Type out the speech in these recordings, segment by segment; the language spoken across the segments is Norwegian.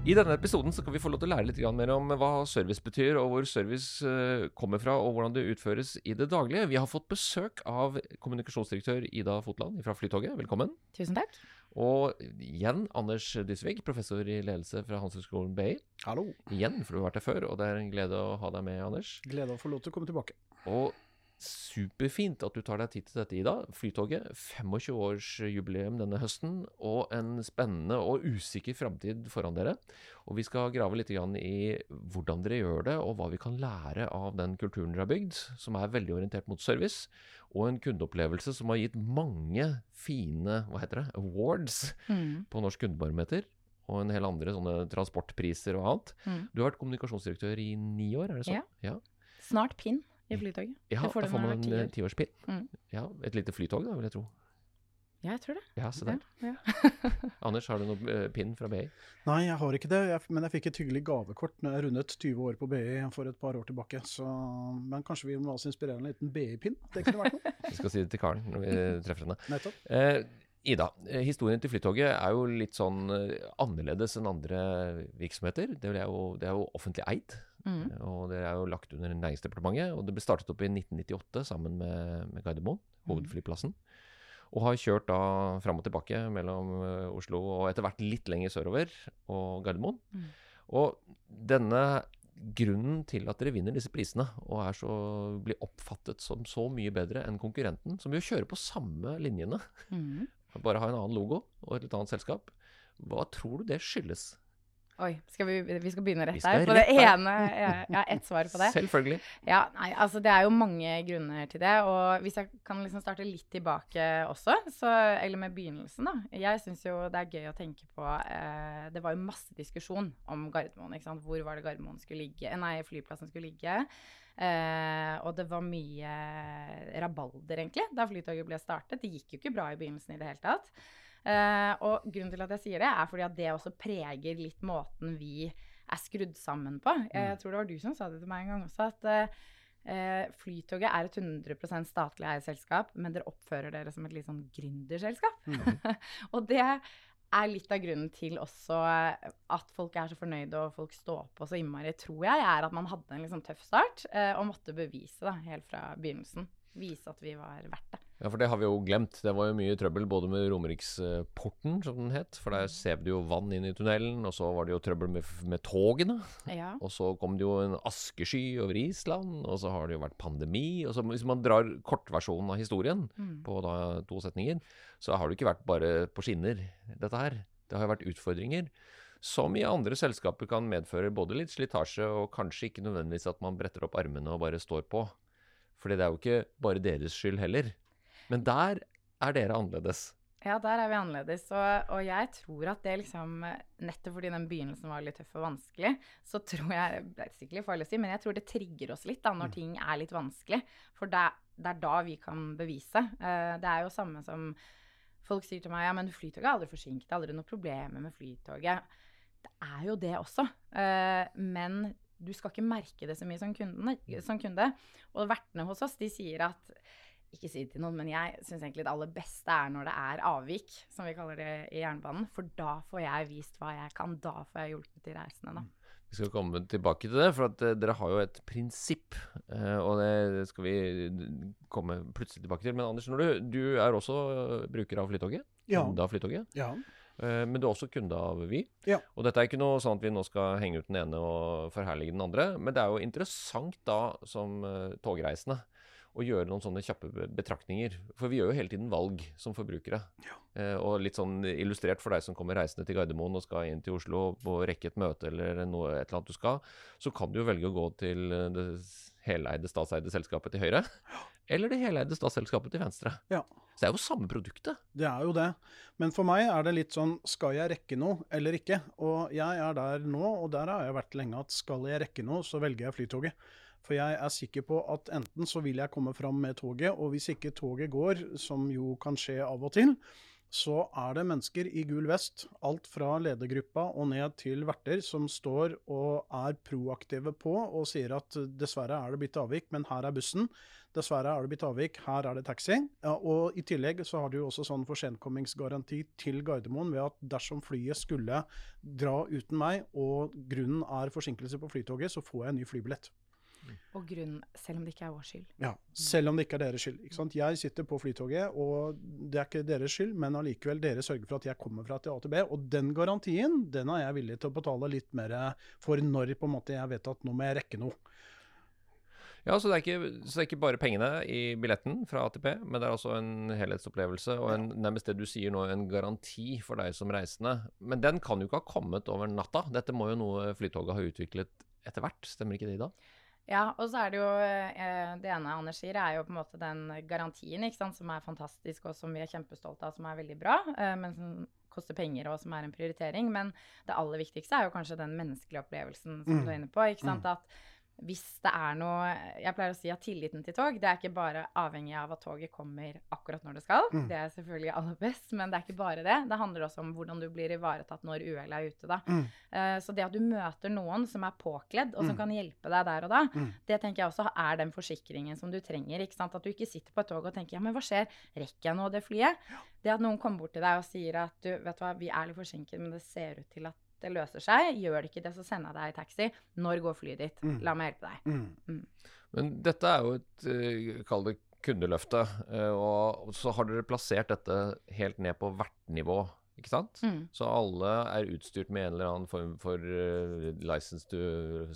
I denne episoden så kan vi få lov til å lære litt mer om hva service betyr, og hvor service eh, kommer fra, og hvordan det utføres i det daglige. Vi har fått besøk av kommunikasjonsdirektør Ida Fotland fra Flytoget. Velkommen. Tusen takk. Og igjen Anders Dysvig, professor i ledelse fra Handelshøyskolen BI. Hallo. Igjen, for du har vært her før, og det er en glede å ha deg med, Anders. Glede å få lov til å komme tilbake. Og superfint at du tar deg tid til dette, Ida. Flytoget, 25-årsjubileum denne høsten, og en spennende og usikker framtid foran dere. Og vi skal grave litt i hvordan dere gjør det, og hva vi kan lære av den kulturen dere har bygd, som er veldig orientert mot service, og en kundeopplevelse som har gitt mange fine hva heter det, awards Mm. på Norsk kundebarometer. Og en hel andre sånne transportpriser og annet. Mm. Du har vært kommunikasjonsdirektør i ni år, er det sånn? Ja. Snart pinn i Flytoget. Ja, får da får man en eh, år. tiårspinn. Mm. Ja, et lite flytog da, vil jeg tro. Ja, jeg tror det. Ja, se der. Ja, ja. Anders, har du noe eh, pinn fra BI? Nei, jeg har ikke det, jeg, men jeg fikk et hyggelig gavekort når jeg rundet 20 år på BI for et par år tilbake. Så, men kanskje vi må altså inspirere en liten BI-pinn? Det kunne vært noe. Jeg skal si det til Karen når vi treffer henne. Nettopp. Eh, Ida, eh, historien til Flytoget er jo litt sånn eh, annerledes enn andre virksomheter. Det er jo, det er jo offentlig eid, Mm. og det er jo lagt under Næringsdepartementet. Og det ble startet opp i 1998 sammen med, med Gardermoen, hovedflyplassen. Og har kjørt da fram og tilbake mellom eh, Oslo og etter hvert litt lenger sørover og Gardermoen. Mm. Og denne grunnen til at dere vinner disse prisene og så, blir oppfattet som så mye bedre enn konkurrenten, som jo kjører på samme linjene, Mm. Bare ha en annen logo og et litt annet selskap, hva tror du det skyldes? Oi, skal vi, vi skal begynne rett skal der? På det rett ene Jeg jeg har ett svar på det. Selvfølgelig. Ja, nei, altså Det er jo mange grunner til det. Og hvis jeg kan liksom starte litt tilbake også, så, eller med begynnelsen, da. Jeg syns jo det er gøy å tenke på eh, Det var jo masse diskusjon om Gardermoen. ikke sant? Hvor var det Gardermoen skulle ligge? Nei, flyplassen skulle ligge. Eh, og det var mye rabalder, egentlig, da Flytoget ble startet. Det gikk jo ikke bra i begynnelsen i det hele tatt. Eh, og grunnen til at jeg sier det, er fordi at det også preger litt måten vi er skrudd sammen på. Jeg tror det var du som sa det til meg en gang også, at eh, eh, Flytoget er et 100 statlig eid selskap, men dere oppfører dere som et litt sånn gründerselskap. og det er litt av grunnen til også at folk er så fornøyde og folk står på så innmari, tror jeg, er at man hadde en sånn tøff start eh, og måtte bevise det helt fra begynnelsen. Vise at vi var verdt det. Ja, for det har vi jo glemt. Det var jo mye trøbbel både med Romeriksporten, som den het, for der sev det jo vann inn i tunnelen, og så var det jo trøbbel med, med togene. Ja. Og så kom det jo en askesky over Island, og så har det jo vært pandemi. Og så Hvis man drar kortversjonen av historien Mm. på da to setninger, så har det ikke vært bare på skinner, dette her. Det har jo vært utfordringer. Som i andre selskaper kan medføre både litt slitasje og kanskje ikke nødvendigvis at man bretter opp armene og bare står på. Fordi det er jo ikke bare deres skyld heller. Men der er dere annerledes. Ja, der er vi annerledes. Og, og jeg tror at det liksom Nettopp fordi den begynnelsen var litt tøff og vanskelig, så tror jeg Det er sikkert farlig å si, men jeg tror det trigger oss litt da når ting er litt vanskelig. For det, det er da vi kan bevise. Eh, det er jo samme som folk sier til meg ja, men Flytoget er aldri forsinket, det er aldri noe problemer med Flytoget. Det er jo det også. Eh, men du skal ikke merke det så mye som, kundene, som kunde. Og vertene hos oss de sier at ikke si det til noen, men jeg syns egentlig det aller beste er når det er avvik, som vi kaller det i jernbanen. For da får jeg vist hva jeg kan. Da får jeg hjulpet de reisende, da. Vi skal komme tilbake til det, for at eh, dere har jo et prinsipp. eh, og det skal vi komme plutselig tilbake til. Men Anders, når du, du er også bruker av Flytoget? Ja. Kunde av Flytoget? Ja. Eh, men du er også kunde av Vy. Ja. Og dette er ikke noe sånn at vi nå skal henge ut den ene og forherlige den andre, men det er jo interessant da som togreisende å gjøre noen sånne kjappe betraktninger. For vi gjør jo hele tiden valg som forbrukere. Eh, og litt sånn illustrert for deg som kommer reisende til Gardermoen og skal inn til Oslo å rekke et møte eller noe, et eller annet du skal, så kan du jo velge å gå til eh, det heleide, statseide selskapet til høyre, eller det heleide statsselskapet til venstre. Ja. Så det er jo samme produktet. Det er jo det. Men for meg er det litt sånn skal jeg rekke noe eller ikke? Og jeg er der nå, og der har jeg vært lenge, at skal jeg rekke noe, så velger jeg Flytoget. For jeg er sikker på at enten så vil jeg komme fram med toget, og hvis ikke toget går, som jo kan skje av og til, så er det mennesker i gul vest, alt fra ledergruppa og ned til verter, som står og er proaktive på og sier at dessverre er det blitt avvik, men her er bussen. Dessverre er det blitt avvik, her er det taxi. Og i tillegg så har du jo også sånn forsenkommingsgaranti til Gardermoen ved at dersom flyet skulle dra uten meg, og grunnen er forsinkelse på flytoget, så får jeg en ny flybillett. Og grunn, selv om det ikke er vår skyld. Ja, selv om det ikke er deres skyld. Ikke sant? Jeg sitter på flytoget, og det er ikke deres skyld, men allikevel dere sørger for at jeg kommer fra til A til B. Og den garantien den er jeg villig til å betale litt mer for når på en måte jeg vet at nå må jeg rekke noe. Ja, så det, er ikke, så det er ikke bare pengene i billetten fra ATP, men det er også en helhetsopplevelse og en, nærmest det du sier nå, en garanti for deg som reisende. Men den kan jo ikke ha kommet over natta. Dette må jo noe Flytoget har utviklet etter hvert, stemmer ikke det, Ida? Ja, og så er det jo eh, Det ene Anders sier, er jo på en måte den garantien ikke sant, som er fantastisk, og som vi er kjempestolte av, som er veldig bra, eh, men som koster penger, og som er en prioritering. Men det aller viktigste er jo kanskje den menneskelige opplevelsen som Mm. du er inne på. ikke sant, at hvis det er noe Jeg pleier å si at tilliten til tog det er ikke bare avhengig av at toget kommer akkurat når det skal. Mm. Det er selvfølgelig aller best, men det er ikke bare det. Det handler også om hvordan du blir ivaretatt når uhellet er ute. da. Mm. Uh, så det at du møter noen som er påkledd, og som Mm. kan hjelpe deg der og da, Mm. det tenker jeg også er den forsikringen som du trenger. ikke sant? At du ikke sitter på et tog og tenker ja, men hva skjer, rekker jeg nå det flyet? Det at noen kommer bort til deg og sier at du, vet du hva, vi er litt forsinket, men det ser ut til at det løser seg. Gjør det ikke det, så sender jeg deg i taxi. Når går flyet ditt? Mm. La meg hjelpe deg. Mm. Men dette er jo et, eh, kall det kundeløfte, eh, og så har dere plassert dette helt ned på vertnivå, ikke sant? Mm. Så alle er utstyrt med en eller annen form for uh, license to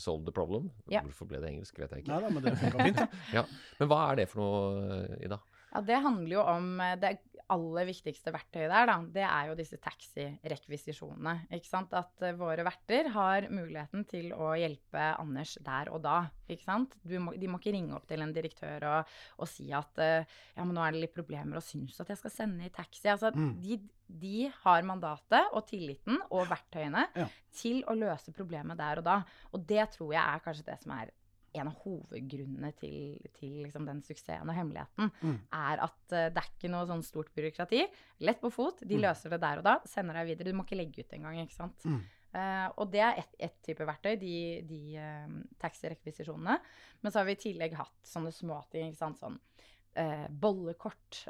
solve the problem. Ja. Hvorfor ble det engelsk, vet jeg ikke. Nei da, men det fint, det. Ja. Men hva er det for noe, Ida? Ja, Det handler jo om det aller viktigste verktøyet der, da. Det er jo disse taxirekvisisjonene. Ikke sant. At uh, våre verter har muligheten til å hjelpe Anders der og da. Ikke sant. Du må, de må ikke ringe opp til en direktør og, og si at uh, ja, men nå er det litt problemer, og syns at jeg skal sende i taxi. Altså, Mm. de, de har mandatet og tilliten og verktøyene Ja. til å løse problemet der og da. Og det tror jeg er kanskje det som er en av hovedgrunnene til, til liksom den suksessen og hemmeligheten, Mm. er at uh, det er ikke noe sånn stort byråkrati. Lett på fot. De Mm. løser det der og da. Sender deg videre. Du må ikke legge ut engang, ikke sant. Mm. Uh, og det er ett et type verktøy, de, de uh, taxirekvisisjonene. Men så har vi i tillegg hatt sånne småting, ikke sant. Sånn bollekort,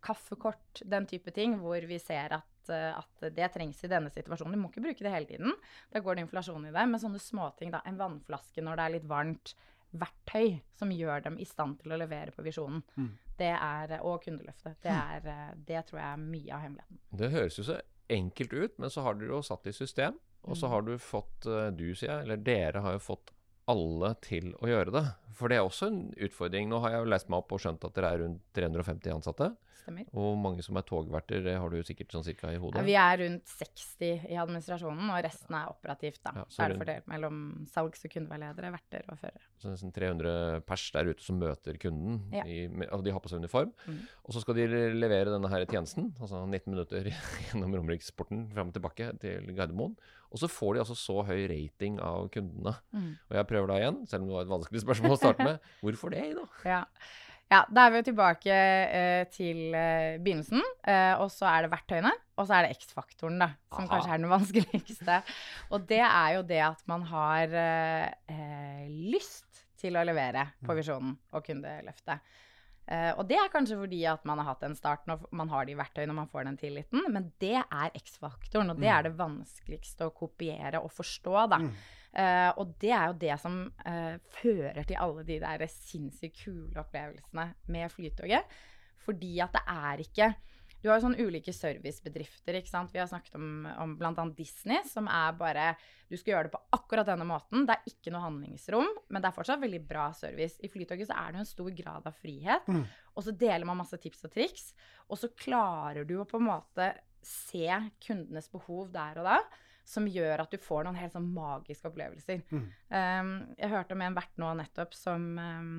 kaffekort, den type ting, hvor vi ser at, at det trengs i denne situasjonen. Du må ikke bruke det hele tiden. Da går det inflasjon i det. Men sånne småting, da. En vannflaske når det er litt varmt. Verktøy som gjør dem i stand til å levere på visjonen. Mm. Det er, og kundeløftet. Det, er, eh, det tror jeg er mye av hemmeligheten. Det høres jo så enkelt ut, men så har dere jo satt i system. Og så Mm. har du fått, eh, du sier jeg, eller dere har jo fått alle til å gjøre det. For det er også en utfordring. Nå har jeg jo lest meg opp og skjønt at dere er rundt 350 ansatte. Stemmer. Og mange som er togverter, det har du sikkert sånn cirka i Ja, hodet. vi er rundt 60 i administrasjonen, og resten er operativt. da. Ja, så er det fordelt mellom salgs- og kundeveiledere, verter og førere. Så nesten 300 pers der ute som møter kunden. Ja. I, og de har på seg uniform. Mm. Og så skal de levere denne her tjenesten, altså 19 minutter gjennom Romeriksporten fram og tilbake til Gardermoen. Og så får de altså så høy rating av kundene. Mm. Og jeg prøver da igjen, selv om det var et vanskelig spørsmål å starte med. Hvorfor det, da? Ja. Ja, da er vi jo tilbake eh, til eh, begynnelsen. Eh, og så er det verktøyene, og så er det X-faktoren, da. Som Aha. kanskje er den vanskeligste. Og det er jo det at man har eh, eh, lyst til å levere på visjonen og kundeløftet. Eh, og det er kanskje fordi at man har hatt en start når man har de verktøyene og man får den tilliten, men det er X-faktoren, og det er det vanskeligste å kopiere og forstå, da. Mm. Eh, og det er jo det som uh, fører til alle de der sinnssykt kule opplevelsene med Flytoget. Fordi at det er ikke Du har jo sånne ulike servicebedrifter, ikke sant. Vi har snakket om, om bl.a. Disney, som er bare Du skal gjøre det på akkurat denne måten. Det er ikke noe handlingsrom, men det er fortsatt veldig bra service. I Flytoget så er det jo en stor grad av frihet. Mm. Og så deler man masse tips og triks. Og så klarer du å på en måte se kundenes behov der og da som gjør at du får noen helt sånn magiske opplevelser. Mm. Um, jeg hørte om en vert nå nettopp som, um,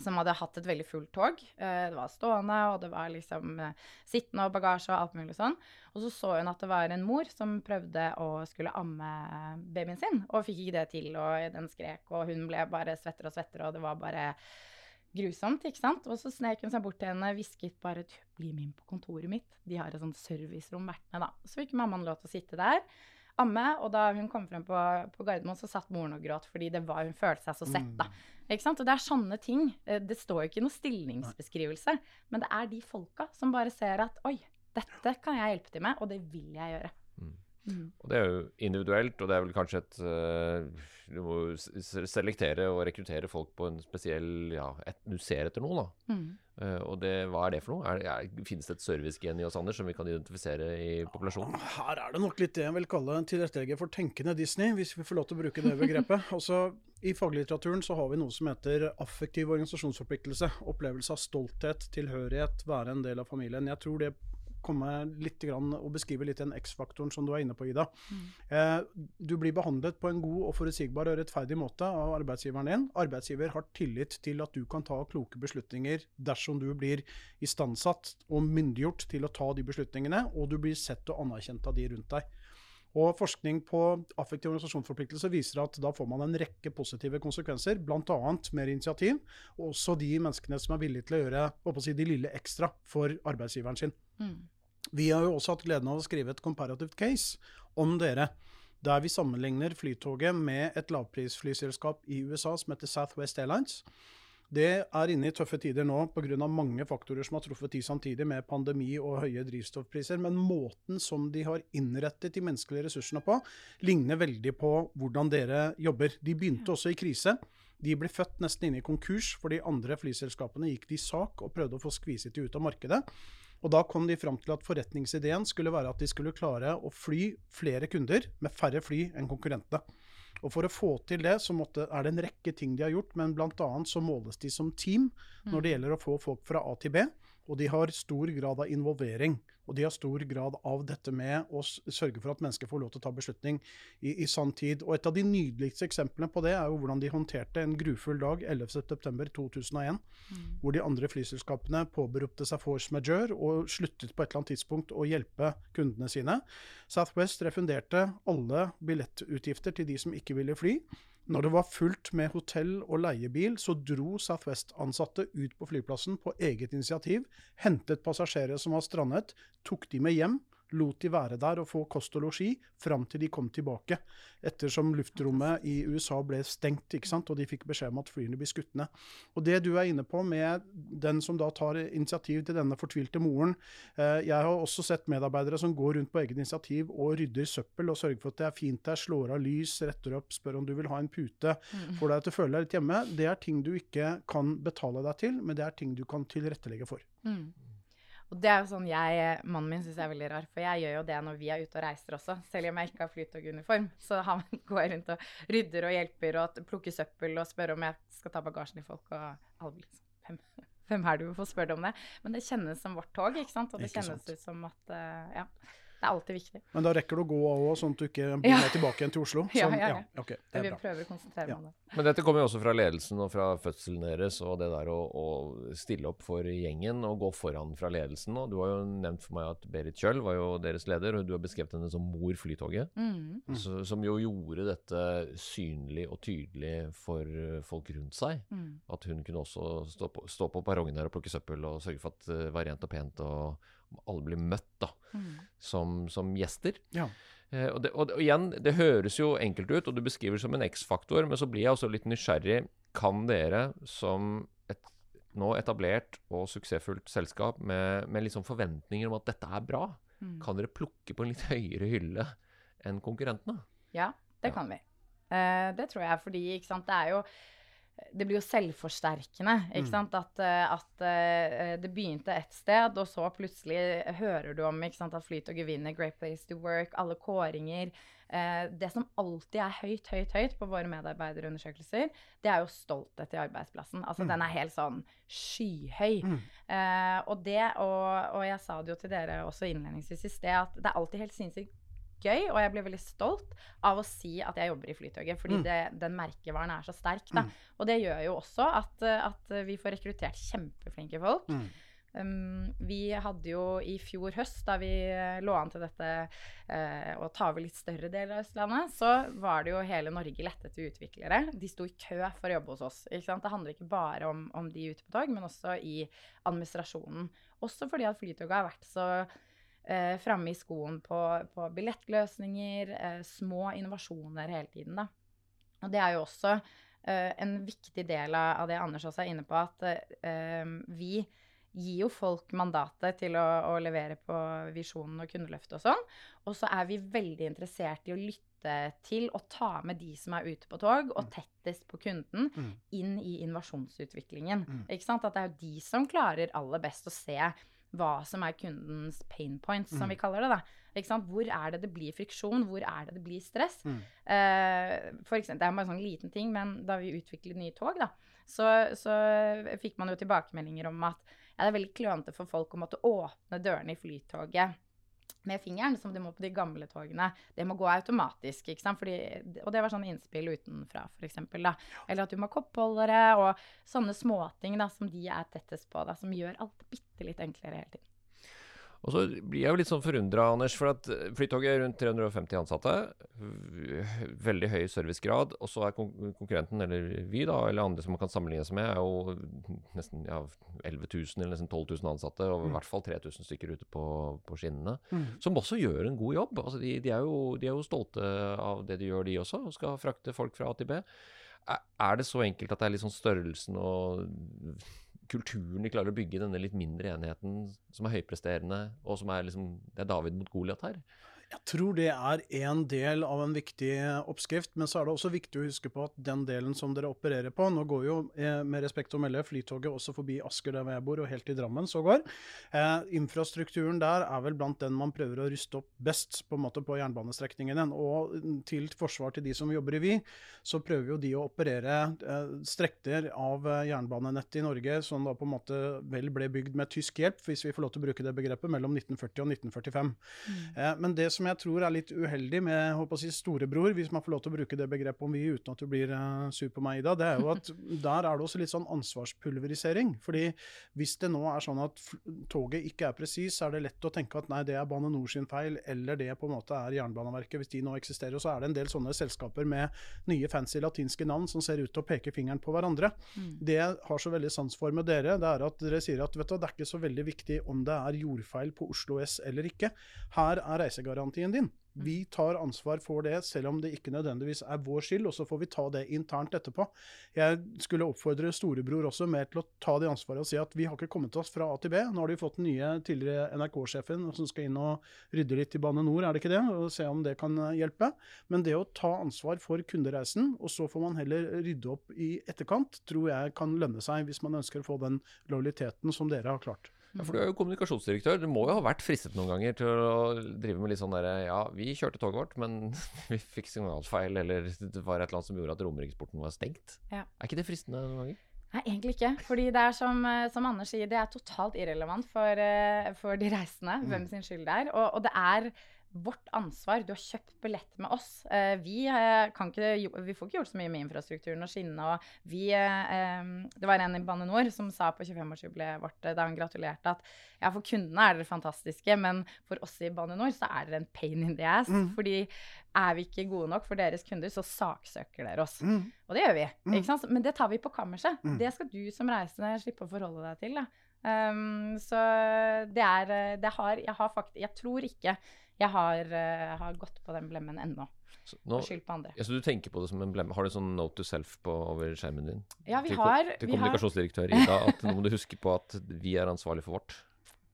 som hadde hatt et veldig fullt tog. Uh, det var stående, og det var liksom uh, sittende og bagasje og alt mulig sånn. Og så så hun at det var en mor som prøvde å skulle amme babyen sin, og fikk ikke det til, og den skrek, og hun ble bare svettere og svettere, og det var bare grusomt, ikke sant? Og så snek hun seg bort til henne, hvisket bare 'Bli med inn på kontoret mitt'. De har et sånt servicerom med, da. Så fikk mammaen lov til å sitte der amme. Og da hun kom frem på, på Gardermoen, så satt moren og gråt fordi det var, hun følte seg så sett. da. Ikke sant? Og det er sånne ting. Eh, Det står jo ikke noe stillingsbeskrivelse, men det er de folka som bare ser at oi, dette kan jeg hjelpe til med, og det vil jeg gjøre. Mm. Og det er jo individuelt, og det er vel kanskje et uh, Du må selektere og rekruttere folk på en spesiell Ja, et, du ser etter noe, da. Mm. Uh, og det, hva er det for noe? Er, er, finnes det et servicegen i oss, Anders, som vi kan identifisere i populasjonen? Her er det nok litt det jeg vil kalle en tilrettelegger for tenkende Disney, hvis vi får lov til å bruke det begrepet. Også, I faglitteraturen så har vi noe som heter affektiv organisasjonsforpliktelse. Opplevelse av stolthet, tilhørighet, være en del av familien. Jeg tror det kommer litt grann og beskrive litt den X-faktoren som du er inne på, Ida. Eh, du blir behandlet på en god og forutsigbar og rettferdig måte av arbeidsgiveren din. Arbeidsgiver har tillit til at du kan ta kloke beslutninger dersom du blir istandsatt og myndiggjort til å ta de beslutningene, og du blir sett og anerkjent av de rundt deg. Og Forskning på affektiv organisasjonsforpliktelse viser at da får man en rekke positive konsekvenser, bl.a. mer initiativ, og også de menneskene som er villige til å gjøre å si, de lille ekstra for arbeidsgiveren sin. Mm. Vi har jo også hatt gleden av å skrive et comparative case om dere, der vi sammenligner Flytoget med et lavprisflyselskap i USA som heter Southwest Airlines. Det er inne i tøffe tider nå pga. mange faktorer som har truffet de samtidig, med pandemi og høye drivstoffpriser. Men måten som de har innrettet de menneskelige ressursene på, ligner veldig på hvordan dere jobber. De begynte også i krise. De ble født nesten inne i konkurs, fordi andre flyselskapene gikk de sak og prøvde å få skviset de ut av markedet. Og da kom de fram til at forretningsideen skulle være at de skulle klare å fly flere kunder med færre fly enn konkurrentene. Og for å få til det, så måtte, er det en rekke ting de har gjort, men bl.a. så måles de som team når det gjelder å få folk fra A til B. Og de har stor grad av involvering. Og de har stor grad av dette med å sørge for at mennesker får lov til å ta beslutning i, i sann tid. Og et av de nydeligste eksemplene på det er jo hvordan de håndterte en grufull dag 11.9.2001, hvor de andre flyselskapene påberopte seg force majeure og sluttet på et eller annet tidspunkt å hjelpe kundene sine. Southwest refunderte alle billettutgifter til de som ikke ville fly. Når det var fullt med hotell og leiebil, så dro Southwest-ansatte ut på flyplassen på eget initiativ, hentet passasjerer som var strandet, tok de med hjem, lot de være der og få kost og losji fram til de kom tilbake. Ettersom luftrommet i USA ble stengt, ikke sant? og de fikk beskjed om at flyene blir skutt ned. Og det du er inne på med den som da tar initiativ til denne fortvilte moren eh, Jeg har også sett medarbeidere som går rundt på eget initiativ og rydder søppel og sørger for at det er fint der, slår av lys, retter opp, spør om du vil ha en pute, får deg til å føle deg litt hjemme. Det er ting du ikke kan betale deg til, men det er ting du kan tilrettelegge for. Mm. Og det er jo sånn jeg, Mannen min syns er veldig rar, for jeg gjør jo det når vi er ute og reiser også. Selv om jeg ikke har flytoguniform, så han går jeg rundt og rydder og hjelper og plukker søppel og spør om jeg skal ta bagasjen i folk. og alle sånn, hvem, hvem er du får spørre om det? Men det kjennes som vårt tog, ikke sant? Og det kjennes ut som at uh, Ja. Det er alltid viktig. Men da rekker du å gå av òg, sånn at du ikke blir Ja. med tilbake igjen til Oslo. Ja, ja, ja, ja. okay, det Vi er bra. prøver å konsentrere Ja. meg om det. Men dette kommer jo også fra ledelsen og fra fødselen deres, og det der å, å stille opp for gjengen og gå foran fra ledelsen. Og du har jo nevnt for meg at Berit Kjøll var jo deres leder, og du har beskrevet henne som mor Flytoget. Mm. Så, som jo gjorde dette synlig og tydelig for eh, folk rundt seg. Mm. At hun kunne også stå på, stå på perrongen der og plukke søppel og sørge for at det var rent og pent, og alle blir møtt da, Mm. som, som gjester. Ja. Eh, og, det, og, og igjen, det høres jo enkelt ut, og du beskriver det som en X-faktor, men så blir jeg også litt nysgjerrig. Kan dere som et nå etablert og suksessfullt selskap med, med liksom forventninger om at dette er bra, Mm. kan dere plukke på en litt høyere hylle enn konkurrentene? Ja, det Ja. kan vi. Eh, det tror jeg, fordi ikke sant, det er jo det blir jo selvforsterkende. ikke Mm. sant? At, eh, at eh, det begynte et sted, og så plutselig hører du om ikke sant, at Flytoget vinner Great Place to Work, alle kåringer. Eh, det som alltid er høyt, høyt, høyt på våre medarbeiderundersøkelser, det er jo stolthet i arbeidsplassen. Altså, Mm. Den er helt sånn skyhøy. Mm. Eh, og det, og, og jeg sa det jo til dere også innledningsvis i sted, at det er alltid helt sinnssykt gøy, og jeg blir veldig stolt av å si at jeg jobber i Flytoget, fordi Mm. det, den merkevaren er så sterk. Da. Og det gjør jo også at, at vi får rekruttert kjempeflinke folk. Mm. Um, vi hadde jo i fjor høst, da vi eh, lå an til dette uh, å ta over litt større deler av Østlandet, så var det jo hele Norge lette etter utviklere. De sto i kø for å jobbe hos oss. Det handler ikke bare om, om de ute på tog, men også i administrasjonen. Også fordi at Flytoget har vært så eh, framme i skoen på, på billettløsninger, eh, små innovasjoner hele tiden. Da. Og det er jo også eh, en viktig del av, det Anders også er inne på, at eh, vi gir jo folk mandatet til å, å levere på visjonen og kundeløftet og sånn. Og så er vi veldig interessert i å lytte til og ta med de som er ute på tog, og tettest på kunden, Mm. inn i innovasjonsutviklingen. Mm. At det er jo de som klarer aller best å se hva som er kundens pain points, som Mm. vi kaller det. da. Hvor er det det blir friksjon? Hvor er det det blir stress? Mm. Eh, for eksempel, det er bare en sånn liten ting, men da vi utviklet nye tog, da, så, så fikk man jo tilbakemeldinger om at ja, det er veldig klønete for folk å måtte åpne dørene i flytoget med fingeren, som de må på de gamle togene. Det må gå automatisk. ikke sant? Fordi, og det var sånn innspill utenfra, f.eks. Eller at du må ha koppholdere og sånne småting da, som de er tettest på, da, som gjør alt bitte litt enklere hele tiden. Og så blir jeg jo litt sånn forundra, Anders, for at eh, Flytoget er rundt 350 ansatte. Veldig høy servicegrad. Og så er konkurrenten, eller vi, da, eller andre som man kan sammenligne seg med, er jo nesten ja, 11 000 eller nesten 12 000 ansatte, og i hvert fall 3000 stykker ute på, på skinnene. Mm. Som også gjør en god jobb. Altså, de, de, er jo, de er jo stolte av det de gjør, de også, og skal frakte folk fra A til B. Er det så enkelt at det er litt sånn størrelsen og kulturen de klarer å bygge denne litt mindre enheten, som er høypresterende, og som er liksom Det er David mot Goliat her. Jeg tror det er en del av en viktig oppskrift, men så er det også viktig å huske på at den delen som dere opererer på Nå går jo eh, med respekt å melde Flytoget også forbi Asker der hvor jeg bor, og helt til Drammen sågar. Eh, infrastrukturen der er vel blant den man prøver å ruste opp best på en måte på jernbanestrekningene. Og til forsvar til de som jobber i Vy, så prøver jo de å operere eh, strekter av eh, jernbanenettet i Norge som da på en måte vel ble bygd med tysk hjelp, hvis vi får lov til å bruke det begrepet, mellom 1940 og 1945. Eh, men det som jeg tror er litt uheldig med håper å si, storebror, hvis man får lov til å bruke det begrepet om vi uten at du blir uh, sur på meg, Ida, det er jo at der er det også litt sånn ansvarspulverisering. Fordi hvis det nå er sånn at toget ikke er presis, så er det lett å tenke at nei, det er Bane NOR sin feil, eller det på en måte er Jernbaneverket, hvis de nå eksisterer. Og så er det en del sånne selskaper med nye fancy latinske navn som ser ut til å peke fingeren på hverandre. Det jeg har så veldig sans for med dere, det er at dere sier at vet du, det er ikke så veldig viktig om det er jordfeil på Oslo S eller ikke. Her er reisegarantien din. Vi tar ansvar for det, selv om det ikke nødvendigvis er vår skyld, og så får vi ta det internt etterpå. Jeg skulle oppfordre storebror også mer til å ta det ansvaret og si at vi har ikke kommet oss fra A til B. Nå har de fått den nye tidligere NRK-sjefen som skal inn og rydde litt i Bane NOR, er det ikke det? Og se om det kan eh, hjelpe. Men det å ta ansvar for kundereisen, og så får man heller rydde opp i etterkant, tror jeg kan lønne seg hvis man ønsker å få den lojaliteten som dere har klart. Ja, for du er jo kommunikasjonsdirektør. Du må jo ha vært fristet noen ganger til å drive med litt sånn derre Ja, vi kjørte toget vårt, men vi fikk signalfeil, eller det var et eller annet som gjorde at Romeriksporten var stengt. Ja. Er ikke det fristende noen ganger? Nei, egentlig ikke. Fordi det er som, eh, som Anders sier, det er totalt irrelevant for, eh, for de reisende hvem sin skyld det er. Og, og det er vårt ansvar. Du har kjøpt billett med oss. Eh, vi, eh, kan ikke, vi får ikke gjort så mye med infrastrukturen og skinnene. Og vi, eh, det var en i Bane NOR som sa på 25-årsjubileet vårt da han gratulerte at ja, for kundene er dere fantastiske, men for oss i Bane NOR så er dere en pain in the ass. Fordi er vi ikke gode nok for deres kunder, så saksøker dere oss. Og det gjør vi. sant? Men det tar vi på kammerset. Det skal du som reisende slippe å forholde deg til. Da. Um, så det er det har, Jeg har fakt, Jeg tror ikke jeg har, eh, har gått på den blemmen ennå. Så nå, på andre. ja, så du tenker på det som en blemme? Har du sånn note to self på, over skjermen din? Ja, vi til, har, til kommunikasjonsdirektør Ida, at nå må du huske på at vi er ansvarlig for vårt.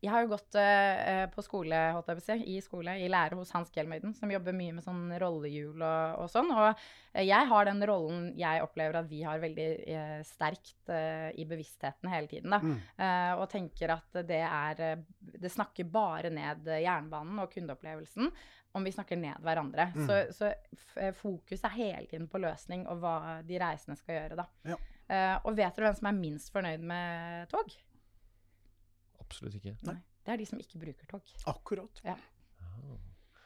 Jeg har jo gått uh, på skole, holdt jeg på å si, i skole, i lære hos Hans Gelmøyden, som jobber mye med sånn rollehjul og, og sånn. Og eh, jeg har den rollen jeg opplever at vi har veldig uh, sterkt uh, i bevisstheten hele tiden, da. Mm. Og tenker at det er Det snakker bare ned jernbanen og kundeopplevelsen om vi snakker ned hverandre. Mm. Så, så fokus er hele tiden på løsning og hva de reisende skal gjøre, da. Ja. Og vet dere hvem som er minst fornøyd med tog? Absolutt ikke. Nei. Det er de som ikke bruker tog. Akkurat. Ja.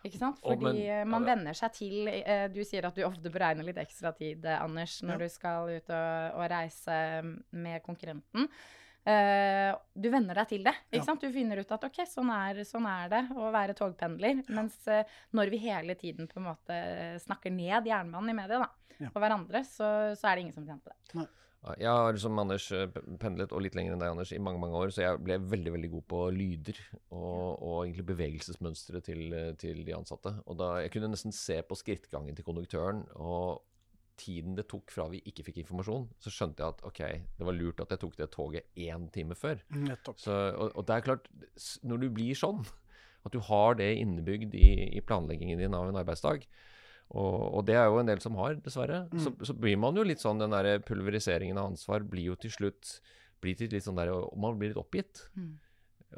Ikke sant? Fordi men- man ja. venner seg til eh, Du sier at du ofte beregner litt ekstra tid, eh, Anders, når Ja. du skal ut og, og reise med konkurrenten. Uh, du venner deg til det. ikke Ja. sant? Du finner ut at ok, sånn er, sånn er det å være togpendler. Mens uh, når vi hele tiden på en måte snakker ned jernbanen i media da, Ja. og hverandre, så, så er det ingen som tjener på det. Ja, Jeg har som Anders eh, pendlet, og litt lenger enn deg, Anders, i mange mange år, så jeg ble veldig veldig god på lyder og, og egentlig bevegelsesmønstre til, eh, til de ansatte. Og da Jeg kunne nesten se på skrittgangen til konduktøren og tiden det tok fra vi ikke fikk informasjon, så skjønte jeg at ok, det var lurt at jeg tok det toget én time før. Så, og, og det er klart, når du blir sånn, at du har det innebygd i, i planleggingen din av en arbeidsdag, og, og det er jo en del som har, dessverre, så, så blir man jo litt sånn, den der pulveriseringen av ansvar blir jo til slutt blir til litt sånn der, Man blir litt oppgitt. Mm.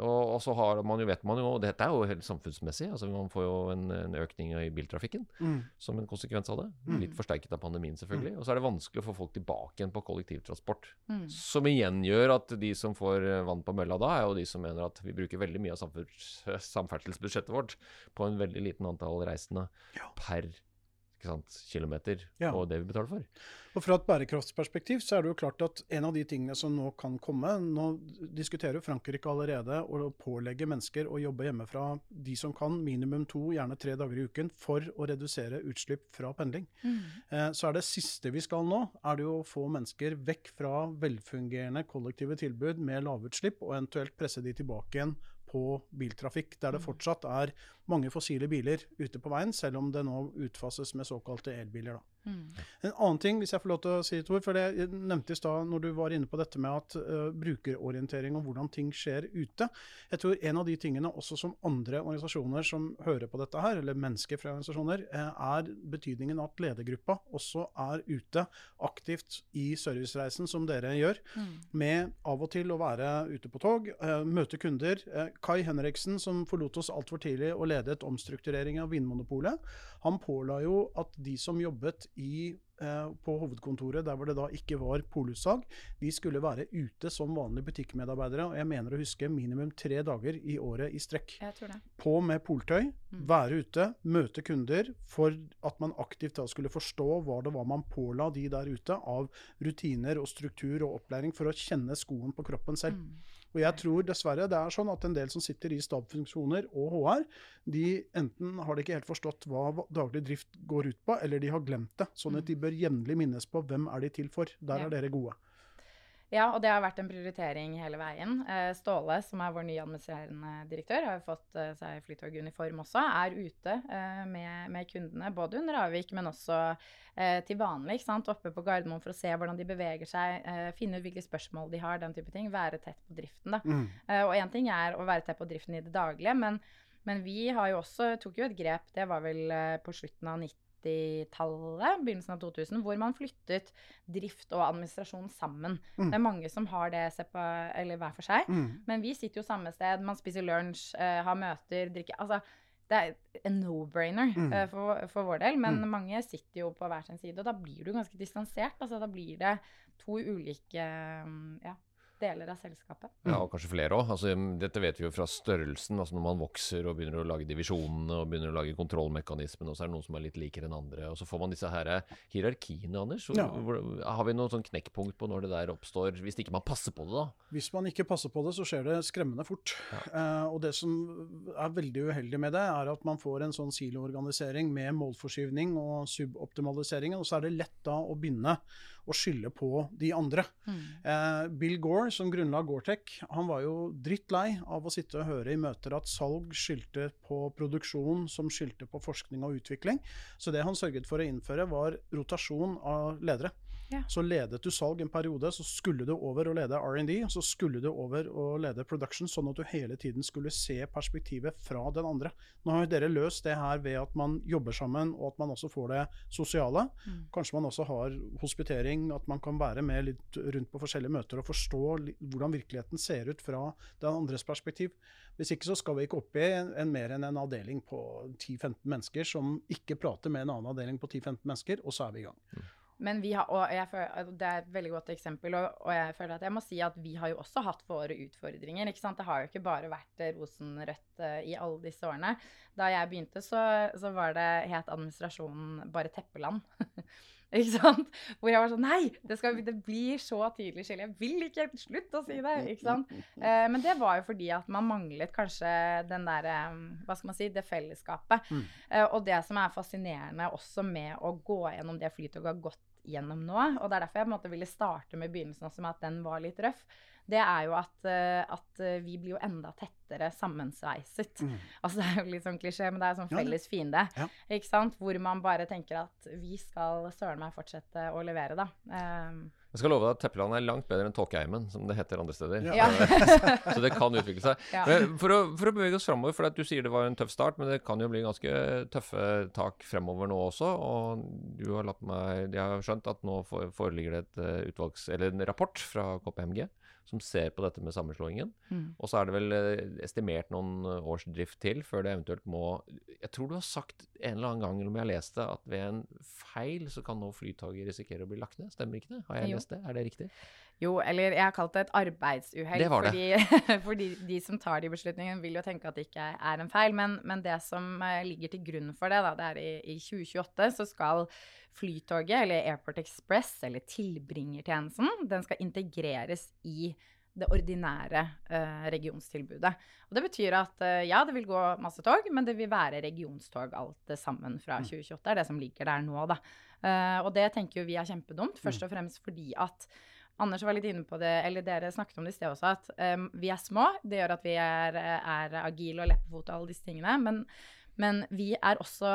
Og, og så har man jo, vet man jo, og dette er jo helt samfunnsmessig, altså man får jo en, en økning i biltrafikken Mm. som en konsekvens av det. Litt forsterket av pandemien, selvfølgelig. Og så er det vanskelig å få folk tilbake igjen på kollektivtransport. Mm. Som igjen gjør at de som får eh, vann på mølla da, er jo de som mener at vi bruker veldig mye av samferdselsbudsjettet vårt på en veldig liten antall reisende per ikke sant, kilometer, Ja. og det vi betaler for. Og Fra et bærekraftsperspektiv så er det jo klart at en av de tingene som nå kan komme Nå diskuterer jo Frankrike allerede å pålegge mennesker å jobbe hjemmefra, de som kan, minimum to, gjerne tre dager i uken, for å redusere utslipp fra pendling. Eh, så er det siste vi skal nå, er det jo å få mennesker vekk fra velfungerende kollektive tilbud med lavutslipp, og eventuelt presse de tilbake igjen på biltrafikk, der det fortsatt er mange fossile biler ute på veien, selv om det nå utfases med såkalte elbiler. da. En annen ting, hvis jeg får lov til å si det, Tor, for det nevntes nevnte i stad når du var inne på dette med at uh, brukerorientering og hvordan ting skjer ute. Jeg tror en av de tingene også som andre organisasjoner som hører på dette her, eller mennesker fra organisasjoner, er betydningen av at ledergruppa også er ute aktivt i servicereisen som dere gjør, med av og til å være ute på tog, uh, møte kunder. Uh, Kai Henriksen, som forlot oss altfor tidlig og ledet omstrukturering av Vinmonopolet, han påla jo at de som jobbet i, eh, på hovedkontoret, der hvor det da ikke var polutsalg, de skulle være ute som vanlige butikkmedarbeidere. Og jeg mener å huske minimum tre dager i året i strekk. Jeg tror det. På med poltøy, være ute, møte kunder, for at man aktivt da skulle forstå hva det var man påla de der ute av rutiner og struktur og opplæring for å kjenne skoen på kroppen selv. Og jeg tror dessverre det er sånn at en del som sitter i stabfunksjoner og HR, de enten har de ikke helt forstått hva daglig drift går ut på, eller de har glemt det. Sånn at de bør jevnlig minnes på hvem er de til for. Der er dere gode. Ja, og det har vært en prioritering hele veien. Eh, Ståle, som er vår nye administrerende direktør, har fått seg seg flytoguniform også. Er ute eh, med, med kundene, både under avvik, men også eh, til vanlig. Oppe på Gardermoen for å se hvordan de beveger seg, eh, finne ut hvilke spørsmål de har, den type ting. Være tett på driften, da. Mm. Eh, og én ting er å være tett på driften i det daglige, men, men vi har jo også, tok jo et grep, det var vel eh, på slutten av 90 tallet begynnelsen av 2000, hvor man flyttet drift og administrasjon sammen. Mm. Det er mange som har det sepa, eller hver for seg, Mm. men vi sitter jo samme sted, man spiser lunsj, uh, har møter, drikker Altså, det er en no-brainer Mm. uh, for, for vår del, men Mm. mange sitter jo på hver sin side, og da blir du ganske distansert. Altså, da blir det to ulike um, ja, deler av selskapet. Ja, og kanskje flere òg. Altså, dette vet vi jo fra størrelsen. altså Når man vokser og begynner å lage divisjonene og begynner å lage kontrollmekanismene, og så er det noen som er litt likere enn andre. Og så får man disse her hierarkiene, Anders. Ja. hvor, har vi noen sånn knekkpunkt på når det der oppstår, hvis ikke man passer på det, da? Hvis man ikke passer på det, så skjer det skremmende fort. Eh, og det som er veldig uheldig med det, er at man får en sånn siloorganisering med målforskyvning og suboptimalisering, og så er det lett da å begynne å skylde på de andre. Eh, Bill Gore, som grunnla Gore-Tech, han var jo drittlei av å sitte og høre i møter at salg skyldte på produksjon, som skyldte på forskning og utvikling. Så det han sørget for å innføre, var rotasjon av ledere. Så ledet du salg en periode, så skulle du over og lede R&D, så skulle du over og lede production, sånn at du hele tiden skulle se perspektivet fra den andre. Nå har jo dere løst det her ved at man jobber sammen, og at man også får det sosiale. Kanskje man også har hospitering, at man kan være med litt rundt på forskjellige møter og forstå hvordan virkeligheten ser ut fra den andres perspektiv. Hvis ikke så skal vi ikke opp i en, en mer enn en avdeling på 10-15 mennesker som ikke prater med en annen avdeling på 10-15 mennesker, og så er vi i gang. Men vi har, og jeg føler, Det er et veldig godt eksempel, og, og, jeg føler at jeg må si at vi har jo også hatt våre utfordringer. ikke sant? Det har jo ikke bare vært rosenrødt uh, i alle disse årene. Da jeg begynte, så, så var det het administrasjonen bare Teppeland. Ikke sant? Hvor jeg var sånn Nei, det, skal, det blir så tydelig skille. Jeg vil ikke slutte å si det. ikke sant? Eh, men det var jo fordi at man manglet kanskje den der eh, Hva skal man si? Det fellesskapet. Mm. Eh, og det som er fascinerende også med å gå gjennom det flytoget har gått gjennom nå, og det er derfor jeg måte ville starte med begynnelsen også med at den var litt røff, det er jo at, eh, at, eh, vi blir jo enda tettere sammensveiset. Mm. Altså det er jo litt sånn klisjé, men det er jo sånn felles fiende. Ja. Hvor man bare tenker at vi skal søren meg fortsette å levere, da. Um, jeg skal love deg at Teppeland er langt bedre enn Tåkeheimen, som det heter andre steder. Ja. så det kan utvikle seg. For, å, for, å, bevege oss framover, for du sier det var en tøff start, men det kan jo bli ganske tøffe tak fremover nå også. Og du har latt meg Jeg har skjønt at nå foreligger det et eh, utvalgs, eller en rapport fra KPMG som ser på dette med sammenslåingen. Mm. Og så er det vel eh, estimert noen eh, års drift til før det eventuelt må Jeg tror du har sagt en eller annen gang, eller om jeg har lest det, at ved en feil så kan nå Flytoget risikere å bli lagt ned. Stemmer ikke det? Har jeg jo. lest det? Er det riktig? Jo, eller jeg har kalt det et arbeidsuhell. Fordi, fordi de som tar de beslutningene, vil jo tenke at det ikke er en feil. Men, men det som eh, ligger til grunn for det, da, det er i, i 2028 så skal Flytoget, eller Airport Express, eller tilbringertjenesten, den skal integreres i det ordinære uh, regionstilbudet. Og Det betyr at uh, ja, det vil gå masse tog, men det vil være regionstog alt sammen fra 2028. Det er det som ligger der nå, da. Uh, og det tenker jo vi er kjempedumt, først mm. og fremst fordi at Anders var litt inne på det, eller dere snakket om det i sted også, at um, vi er små. Det gjør at vi er, er agile og lett på fot og alle disse tingene. Men, men vi er også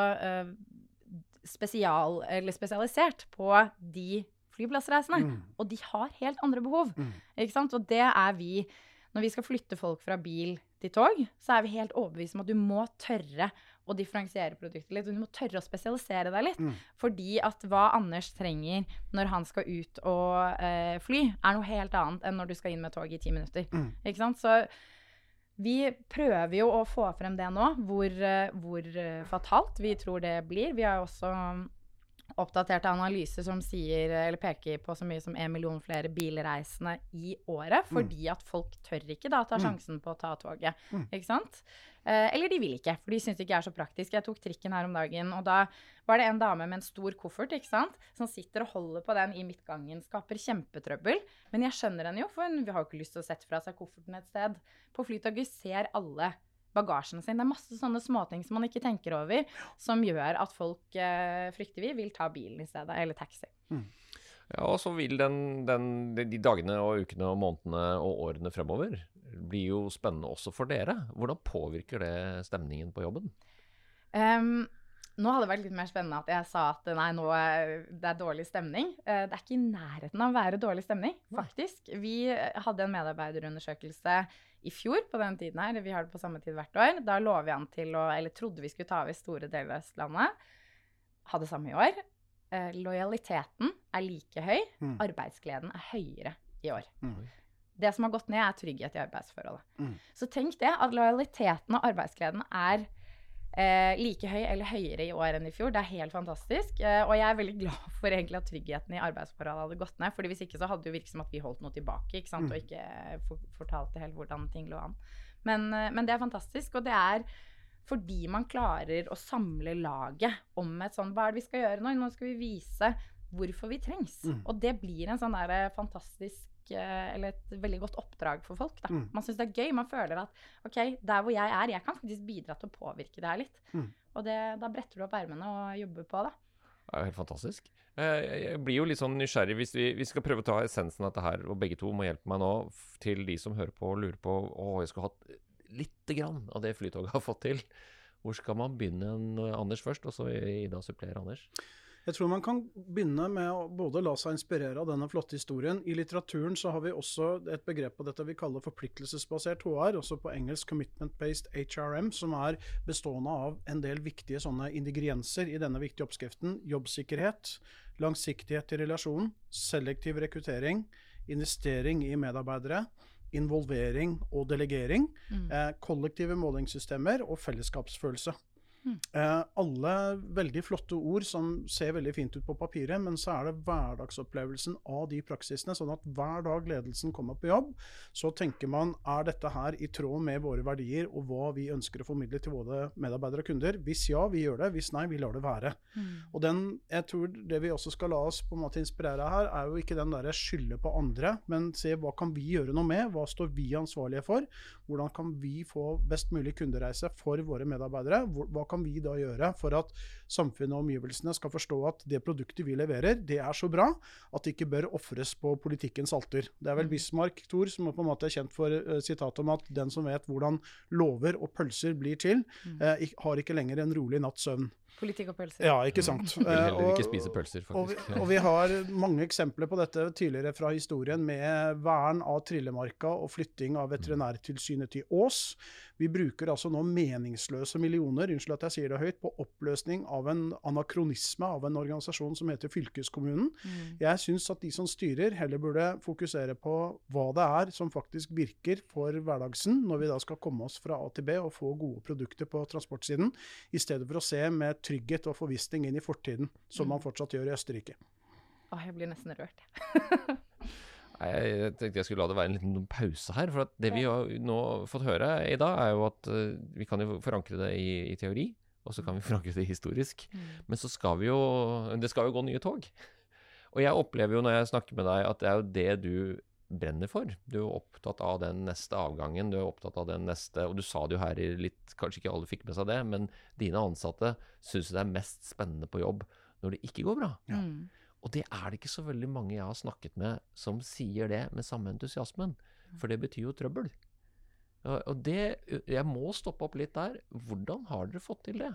spesial, spesialisert på de flyplassreisene. Mm. Og de har helt andre behov. Mm. Ikke sant? Og det er vi Når vi skal flytte folk fra bil til tog, så er vi helt overbevist om at du må tørre å differensiere produktet litt. Du må tørre å spesialisere deg litt. Mm. Fordi at hva Anders trenger når han skal ut og eh, fly, er noe helt annet enn når du skal inn med tog i ti minutter. Mm. Ikke sant? Så vi prøver jo å få frem det nå, hvor, eh, hvor eh, fatalt vi tror det blir. Vi har jo også oppdaterte analyser som sier, eller peker på så mye som en million flere bilreisende i året. Mm. Fordi at folk tør ikke da ta mm. sjansen på å ta toget. Mm. Ikke sant? Eh, eller de vil ikke, for de syns det ikke er så praktisk. Jeg tok trikken her om dagen, og da var det en dame med en stor koffert ikke sant? som sitter og holder på den i midtgangen. Skaper kjempetrøbbel. Men jeg skjønner henne jo, for hun har jo ikke lyst til å sette fra seg kofferten et sted. På Flytoget ser alle bagasjen sin. Det er masse sånne småting som man ikke tenker over, som gjør at folk eh, frykter vi vil ta bilen i stedet, eller taxi. Mm. Ja, og så vil den, den, de dagene og ukene og månedene og årene fremover bli jo spennende også for dere. Hvordan påvirker det stemningen på jobben? Um, nå hadde det vært litt mer spennende at jeg sa at nei, nå er det er dårlig stemning. Eh, det er ikke i nærheten av å være dårlig stemning, faktisk. Vi hadde en medarbeiderundersøkelse i fjor på den tiden her, vi har det på samme tid hvert år. Da lå vi an til å, eller trodde vi skulle ta over store deler av Østlandet. Hadde samme i år. Eh, lojaliteten er like høy. Mm. Arbeidsgleden er høyere i år. Mm. Det som har gått ned, er trygghet i arbeidsforholdet. Mm. Så tenk det, at lojaliteten og arbeidsgleden er eh, like høy eller høyere i år enn i fjor. Det er helt fantastisk. Eh, og jeg er veldig glad for egentlig at tryggheten i arbeidsforholdet hadde gått ned. fordi hvis ikke så hadde det jo virket som at vi holdt noe tilbake ikke sant? og mm. ikke for, fortalte helt hvordan ting lå an. Men, eh, men, det er fantastisk. Og det er fordi man klarer å samle laget om et sånn Hva er det vi skal gjøre nå? Nå skal vi vise hvorfor vi trengs. Mm. Og det blir en sånn der eh, fantastisk eller et veldig godt oppdrag for folk. Da. Mm. Man syns det er gøy. Man føler at ok, der hvor jeg er, jeg kan faktisk bidra til å påvirke det her litt. Mm. Og det, da bretter du opp ermene og jobber på det. Det er jo helt fantastisk. Eh, jeg blir jo litt sånn nysgjerrig hvis vi, vi, skal prøve å ta essensen av dette her, og begge to må hjelpe meg nå, til de som hører på og lurer på å, jeg skulle hatt lite grann av det Flytoget har fått til. Hvor skal man begynne? Anders først, og så Ida supplerer Anders. Jeg tror man kan begynne med å både la seg inspirere av denne flotte historien. I litteraturen så har vi også et begrep på dette vi kaller forpliktelsesbasert HR, også på engelsk commitment-based HRM, som er bestående av en del viktige sånne ingredienser i denne viktige oppskriften. Jobbsikkerhet, langsiktighet i relasjonen, selektiv rekruttering, investering i medarbeidere, involvering og delegering, mm. eh, kollektive målingssystemer og fellesskapsfølelse. Eh, alle veldig flotte ord som ser veldig fint ut på papiret, men så er det hverdagsopplevelsen av de praksisene. Sånn at hver dag ledelsen kommer på jobb, så tenker man er dette her i tråd med våre verdier og hva vi ønsker å formidle til både medarbeidere og kunder. Hvis ja, vi gjør det. Hvis nei, vi lar det være. Og den, jeg tror det vi også skal la oss på en måte inspirere her, er jo ikke den derre skylde på andre, men se hva kan vi gjøre noe med? Hva står vi ansvarlige for? Hvordan kan vi få best mulig kundereise for våre medarbeidere? Hva kan vi da gjøre for at samfunnet og omgivelsene skal forstå at det produktet vi leverer, det er så bra at det ikke bør ofres på politikkens alter. Det er vel Bismarck Thor, som på en måte er kjent for uh, sitatet om at den som vet hvordan lover og pølser blir til, uh, har ikke lenger en rolig natts søvn. Politikk og pølser. Ja, ikke sant. Vil heller Eh, ikke spise pølser, og vi, faktisk. og vi har mange eksempler på dette tidligere fra historien, med vern av Trillemarka og flytting av Veterinærtilsynet til Ås. Vi bruker altså nå meningsløse millioner unnskyld at jeg sier det høyt, på oppløsning av en anakronisme av en organisasjon som heter fylkeskommunen. Jeg syns at de som styrer, heller burde fokusere på hva det er som faktisk virker for hverdagsen, når vi da skal komme oss fra A til B og få gode produkter på transportsiden, i stedet for å se med trygghet og forvissning inn i fortiden, som man fortsatt gjør i Østerrike. Åh, jeg blir nesten rørt. jeg. Tenkte jeg skulle la det være en liten pause her. For at det vi har nå fått høre i dag, er jo at eh, vi kan jo forankre det i, i teori, og så kan vi forankre det historisk. Men så skal vi jo Det skal jo gå nye tog. Og jeg opplever jo når jeg snakker med deg, at det er jo det du brenner for. Du er opptatt av den neste avgangen, du er opptatt av den neste Og du sa det jo her i litt Kanskje ikke alle fikk med seg det, men dine ansatte syns det er mest spennende på jobb når det ikke går bra. Ja. Og det er det ikke så veldig mange jeg har snakket med som sier det med samme entusiasmen. For det betyr jo trøbbel. Og og det Jeg må stoppe opp litt der. Hvordan har dere fått til det?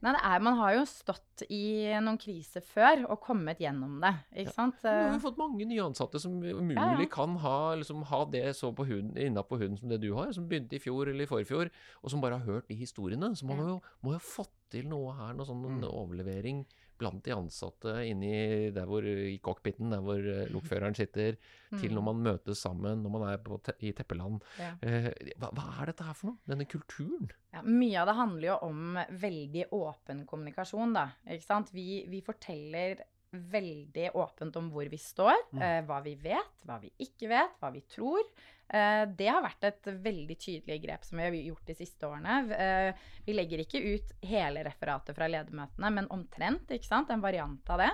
Nei, det er, Man har jo stått i noen kriser før og kommet gjennom det. ikke sant? Nå har Eh, vi fått mange nye ansatte som umulig Ja, ja. kan ha, liksom, ha det så på huden, innapå huden som det du har, som begynte i fjor eller i forfjor, og som bare har hørt de historiene. Så man Ja. må jo, må jo ha fått til noe her, noe sånn mm. overlevering blant de ansatte inni der hvor, i cockpiten, der hvor eh, lokføreren sitter, til når man møtes sammen, når man er på i Teppeland. Ja. Eh, hva, hva er dette her for noe? Denne kulturen? Ja, mye av det handler jo om veldig åpen kommunikasjon, da. Ikke sant? Vi, vi forteller veldig åpent om hvor vi står, eh, hva vi vet, hva vi ikke vet, hva vi tror. Eh, det har vært et veldig tydelig grep som vi har gjort de siste årene. Eh, vi legger ikke ut hele referatet fra ledermøtene, men omtrent, ikke sant? En variant av det.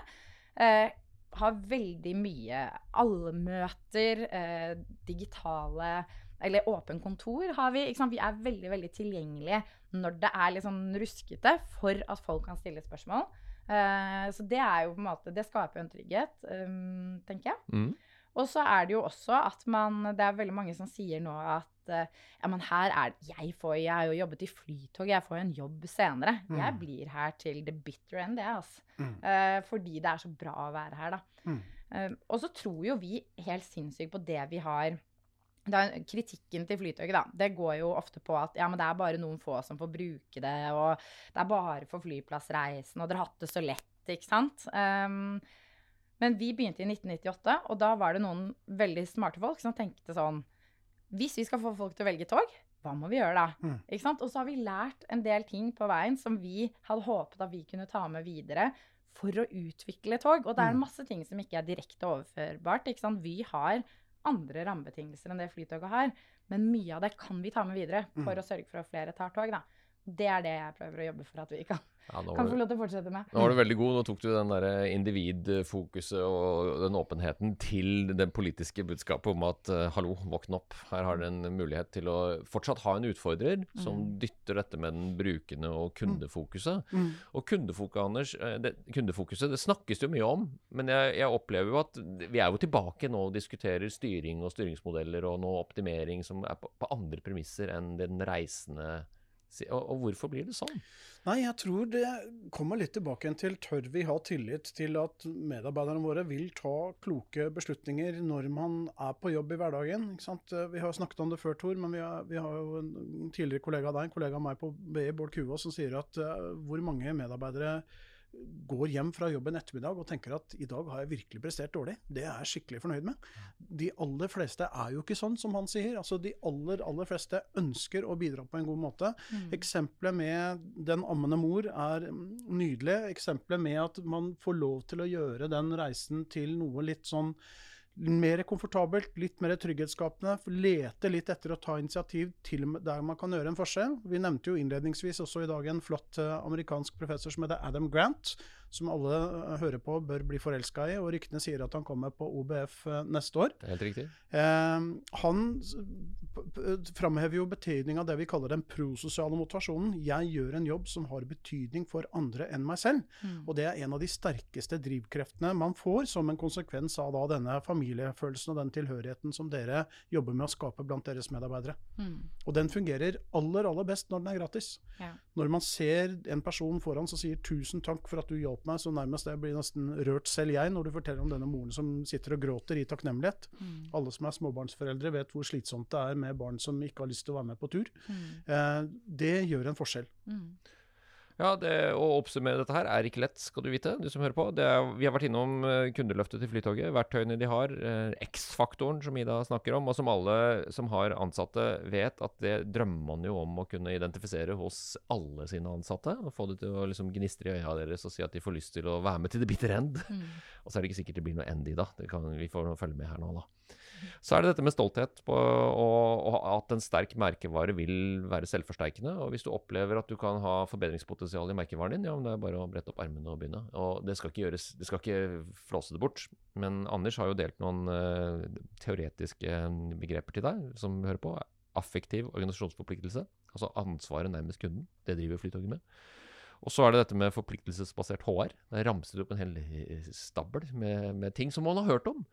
Eh, har veldig mye allmøter, eh, digitale eller åpen kontor har vi. Vi er veldig veldig tilgjengelige når det er litt sånn ruskete, for at folk kan stille spørsmål. Eh, så det er jo på en måte Det skaper jo en trygghet, um, tenker jeg. Mm. Og så er det jo også at man Det er veldig mange som sier nå at eh, ja, men her er Jeg får Jeg har jo jobbet i Flytog, jeg får jo en jobb senere. Jeg blir her til the bitter end, jeg, altså. Eh, fordi det er så bra å være her, da. Mm. Eh, og så tror jo vi helt sinnssykt på det vi har er Kritikken til Flytoget da, det går jo ofte på at ja, men det er bare noen få som får bruke det, og det er bare for flyplassreisen, og dere har hatt det så lett, ikke sant? Um, men vi begynte i 1998, og da var det noen veldig smarte folk som tenkte sånn Hvis vi skal få folk til å velge tog, hva må vi gjøre da? Mm. Ikke sant? Og så har vi lært en del ting på veien som vi hadde håpet at vi kunne ta med videre for å utvikle tog. Og det er Mm. masse ting som ikke er direkte overførbart. Ikke sant? Vi har andre rammebetingelser enn det Flytoget har, men mye av det kan vi ta med videre for Mm. å sørge for at flere tar tog. da. Det er det jeg prøver å jobbe for at vi kan, Ja, kan få lov til å fortsette med. nå var du veldig god. Nå tok du den der individfokuset og den åpenheten til det politiske budskapet om at eh, hallo, våkn opp. Her har dere en mulighet til å fortsatt ha en utfordrer som dytter dette med den brukende og kundefokuset. Mm. Og kundefokuset, Anders, eh, det, kundefokuset, det snakkes jo mye om, men jeg, jeg opplever jo at vi er jo tilbake nå og diskuterer styring og styringsmodeller og nå optimering som er på, på andre premisser enn den reisende og, hvorfor blir det sånn? Nei, jeg tror det kommer litt tilbake til tør vi ha tillit til at medarbeiderne våre vil ta kloke beslutninger når man er på jobb i hverdagen. Eh, Vi har snakket om det før, Tor, men vi har, vi har jo en tidligere kollega av deg, en kollega av meg på BI, Bård Kua, som sier at uh, hvor mange medarbeidere går hjem fra jobb en ettermiddag og tenker at i dag har jeg virkelig prestert dårlig. Det er jeg skikkelig fornøyd med. De aller fleste er jo ikke sånn, som han sier. Altså De aller, aller fleste ønsker å bidra på en god måte. Mm. Eksempelet med den ammende mor er nydelig. Eksempelet med at man får lov til å gjøre den reisen til noe litt sånn mer komfortabelt, litt mer trygghetsskapende. Lete litt etter å ta initiativ til der man kan gjøre en forskjell. Vi nevnte jo innledningsvis også i dag en flott uh, amerikansk professor som heter Adam Grant, som alle uh, hører på bør bli forelska i. Og ryktene sier at han kommer på OBF uh, neste år. Det er helt riktig. han framhever jo betydning av det vi kaller den prososiale motivasjonen. Jeg gjør en jobb som har betydning for andre enn meg selv. Mm. Og det er en av de sterkeste drivkreftene man får som en konsekvens av da denne familiefølelsen og den tilhørigheten som dere jobber med å skape blant deres medarbeidere. Mm. Og den fungerer aller, aller best når den er gratis. Ja. Når man ser en person foran som sier 'tusen takk for at du hjalp meg', så nærmest jeg blir nesten rørt selv jeg når du forteller om denne moren som sitter og gråter i takknemlighet. Mm. Alle som er småbarnsforeldre vet hvor slitsomt det er med barn som ikke har lyst til å være med på tur. Mm. Eh, det gjør en forskjell. Mm. Ja, det, Å oppsummere dette her er ikke lett, skal du vite, du som hører på. Det er, vi har vært innom eh, kundeløftet til Flytoget, verktøyene de har, eh, X-faktoren som Ida snakker om, og som alle som har ansatte vet at det drømmer man jo om å kunne identifisere hos alle sine ansatte. Og få det til å liksom gnistre i øya deres og si at de får lyst til å være med til the bitter end. Mm. Og så er det ikke sikkert det blir noe end i, da. Det kan, vi får følge med her nå, da. Så er det dette med stolthet på, og, og at en sterk merkevare vil være selvforsterkende. Og hvis du opplever at du kan ha forbedringspotensial i merkevaren din, ja, men det er bare å brette opp ermene og begynne. Og det skal ikke gjøres, det skal ikke flåse det bort. Men Anders har jo delt noen uh, teoretiske begreper til deg, som hører på. Affektiv organisasjonsforpliktelse, altså ansvaret nærmest kunden. Det driver Flytoget med. Og så er det dette med forpliktelsesbasert HR. Der ramser du opp en hel eh, stabel med, med ting som man har hørt om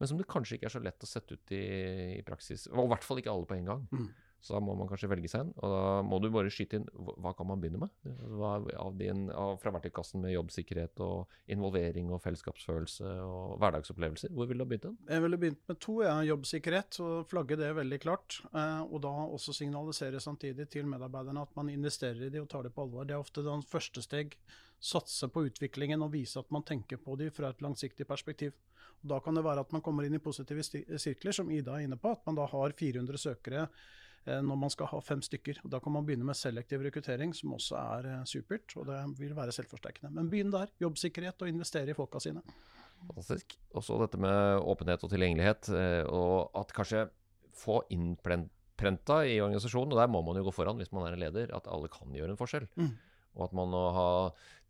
men som det kanskje ikke er så lett å sette ut i, i praksis. Og i hvert fall ikke alle på en gang. Mm. Så da må man kanskje velge seg en. Og da må du bare skyte inn hva, kan man begynne med? Hva, av din, av, fra verktøykassen med jobbsikkerhet og involvering og fellesskapsfølelse og hverdagsopplevelser. Hvor ville du ha begynt? den? Jeg ville begynt med to. Ja, jobbsikkerhet, og flagge det veldig klart. Eh, og da også signalisere samtidig til medarbeiderne at man investerer i de og tar det på alvor. Det er ofte den første steg. Satse på utviklingen og vise at man tenker på de fra et langsiktig perspektiv. Da kan det være at man kommer inn i positive sirkler, som Ida er inne på. At man da har 400 søkere eh, når man skal ha fem stykker. Da kan man begynne med selektiv rekruttering, som også er eh, supert. Og det vil være selvforsterkende. Men begynn der. Jobbsikkerhet og investere i folka sine. Fantastisk. Og så dette med åpenhet og tilgjengelighet, eh, og at kanskje få innprenta i organisasjonen, og der må man jo gå foran hvis man er en leder, at alle kan gjøre en forskjell. Mm. Og at man må ha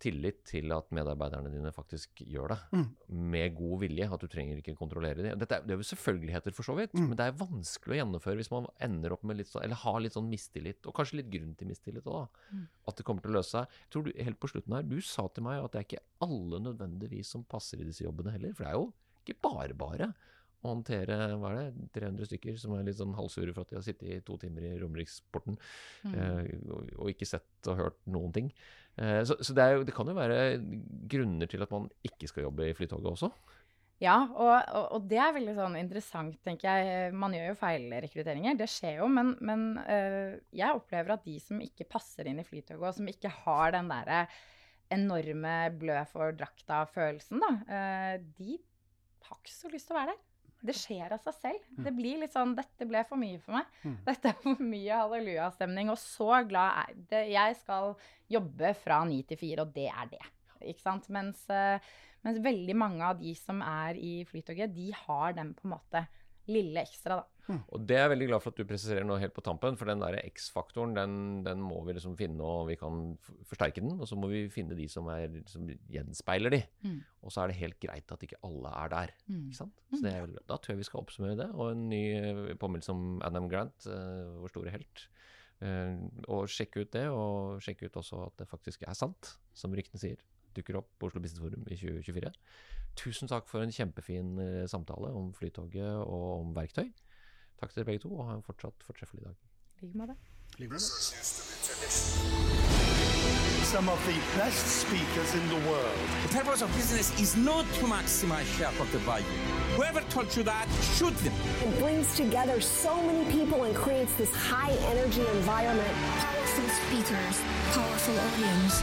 tillit til at medarbeiderne dine faktisk gjør det. Mm. Med god vilje. At du trenger ikke kontrollere det. Dette er, det er jo selvfølgeligheter, for så vidt. Mm. Men det er vanskelig å gjennomføre hvis man ender opp med litt sånn, eller har litt sånn mistillit. Og kanskje litt grunn til mistillit òg, da. Mm. At det kommer til å løse seg. Jeg tror du, helt på slutten her, du sa til meg at det er ikke alle nødvendigvis som passer i disse jobbene heller. For det er jo ikke bare bare å håndtere hva er det, 300 stykker som er litt sånn halvsure for at de har sittet i to timer i Romeriksporten Mm. eh, og, og ikke sett og hørt noen ting. Eh, så så det, jo, det kan jo være grunner til at man ikke skal jobbe i Flytoget også. Ja, og, og, og det er veldig sånn interessant, tenker jeg. Man gjør jo feilrekrutteringer, det skjer jo. Men, men øh, jeg opplever at de som ikke passer inn i Flytoget, og som ikke har den derre enorme blø for drakta-følelsen, da, øh, de har ikke så lyst til å være der. Det skjer av seg selv. Det blir litt sånn 'Dette ble for mye for meg'. Mm. Dette er for mye hallelujastemning. Og så glad er det. Jeg skal jobbe fra ni til fire, og det er det. Ikke sant? Mens, eh, mens veldig mange av de som er i Flytoget, de har den på en måte lille ekstra, da. Og det er jeg veldig glad for at du presiserer nå helt på tampen, for den der X-faktoren, den, den må vi liksom finne, og vi kan forsterke den. Og så må vi finne de som, er, som gjenspeiler de. Mm. Og så er det helt greit at ikke alle er der. Mm. Ikke sant? Så det er, da tror jeg vi skal oppsummere det. Og en ny eh, påminnelse om Adam Grant, uh, vår store helt. Uh, og sjekke ut det, og sjekke ut også at det faktisk er sant, som ryktene sier. Dukker opp på Oslo Business Forum i 2024. Tusen takk for en kjempefin samtale om Flytoget og om verktøy. Takk til dere begge to, og ha en fortsatt fortreffelig dag. I like måte. This used to. Some of the best speakers in the world. The purpose of business is not to maximize shareholder value. Whoever told you that, shoot them. It brings together so many people and creates this high energy environment. Powerful speakers, powerful audience.